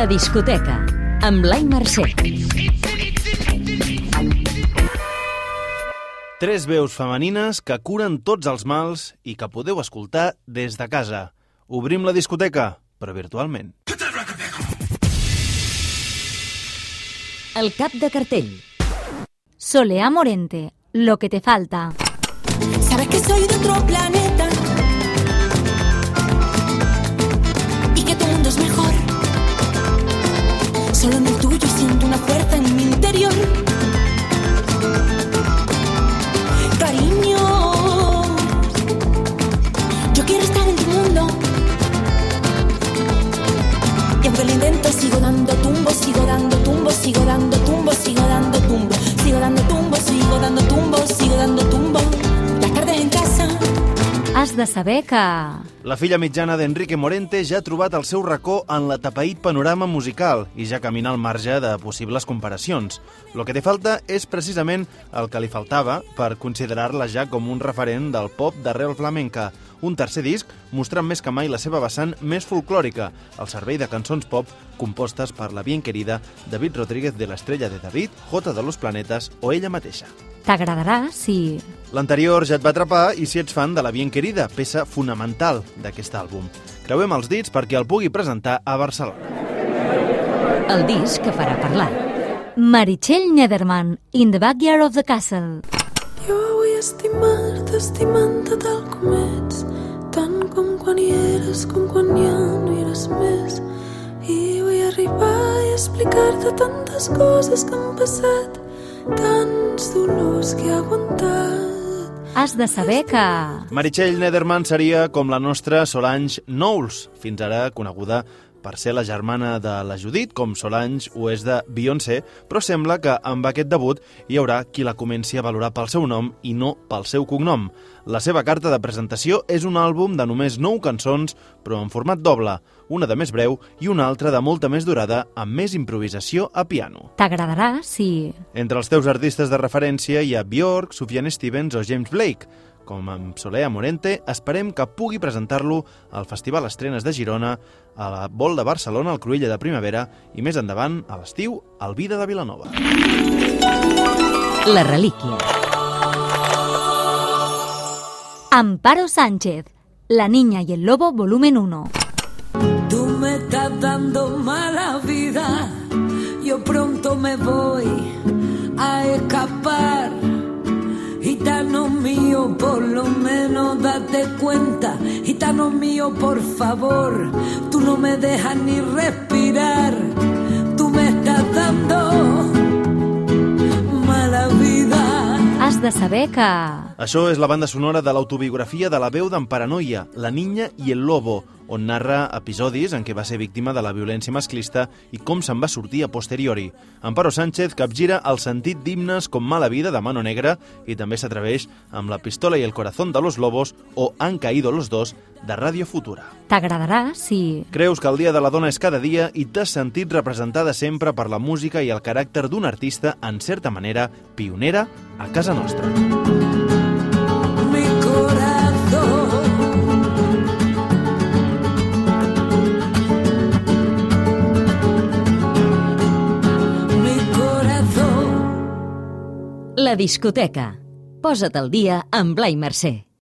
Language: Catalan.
La discoteca, amb Blai Mercè. Tres veus femenines que curen tots els mals i que podeu escoltar des de casa. Obrim la discoteca, però virtualment. El cap de cartell. Solea Morente, lo que te falta. Sabes que soy de otro planeta Solo en el tuyo siento una fuerza en mi interior. Has de saber que... La filla mitjana d'Enrique Morente ja ha trobat el seu racó en la tapaït panorama musical i ja camina al marge de possibles comparacions. Lo que té falta és precisament el que li faltava per considerar-la ja com un referent del pop d'arrel flamenca, un tercer disc mostrant més que mai la seva vessant més folclòrica, al servei de cançons pop compostes per la bien querida David Rodríguez de l'Estrella de David, J de los Planetes o ella mateixa. T'agradarà si... L'anterior ja et va atrapar i si ets fan de La Bien Querida, peça fonamental d'aquest àlbum. Creuem els dits perquè el pugui presentar a Barcelona. El disc que farà parlar. Meritxell Nederman, In the Backyard of the Castle. Vull estimar-te, estimant-te tal com ets, tant com quan hi eres, com quan ja no hi eres més. I vull arribar i explicar-te tantes coses que han passat, tants dolors que he aguantat. Has de saber que... Meritxell Nederman seria com la nostra Solange Knowles, fins ara coneguda per ser la germana de la Judit, com Solange ho és de Beyoncé, però sembla que amb aquest debut hi haurà qui la comenci a valorar pel seu nom i no pel seu cognom. La seva carta de presentació és un àlbum de només 9 cançons, però en format doble, una de més breu i una altra de molta més durada, amb més improvisació a piano. T'agradarà si... Entre els teus artistes de referència hi ha Björk, Sufjan Stevens o James Blake. Com amb Solea Morente, esperem que pugui presentar-lo al Festival Estrenes de Girona, a la Vol de Barcelona, al Cruïlla de Primavera i més endavant, a l'estiu, al Vida de Vilanova. La relíquia. Amparo Sánchez, La niña y el lobo, volumen 1. Tú me estás dando mala vida, yo pronto me voy mío, por lo menos date cuenta. Gitano mío, por favor, tú no me dejas ni respirar. Tú me estás dando mala vida. Has de saber que... Això és la banda sonora de l'autobiografia de la veu d'en Paranoia, La niña i el lobo, on narra episodis en què va ser víctima de la violència masclista i com se'n va sortir a posteriori. Amparo Sánchez capgira el sentit d'himnes com Mala vida de Mano Negra i també s'atreveix amb La pistola i el corazón de los lobos o Han caído los dos de Ràdio Futura. T'agradarà si... Creus que el Dia de la Dona és cada dia i t'has sentit representada sempre per la música i el caràcter d'un artista, en certa manera, pionera a casa nostra. Mi La discoteca. Posa't al dia amb Blai Mercè.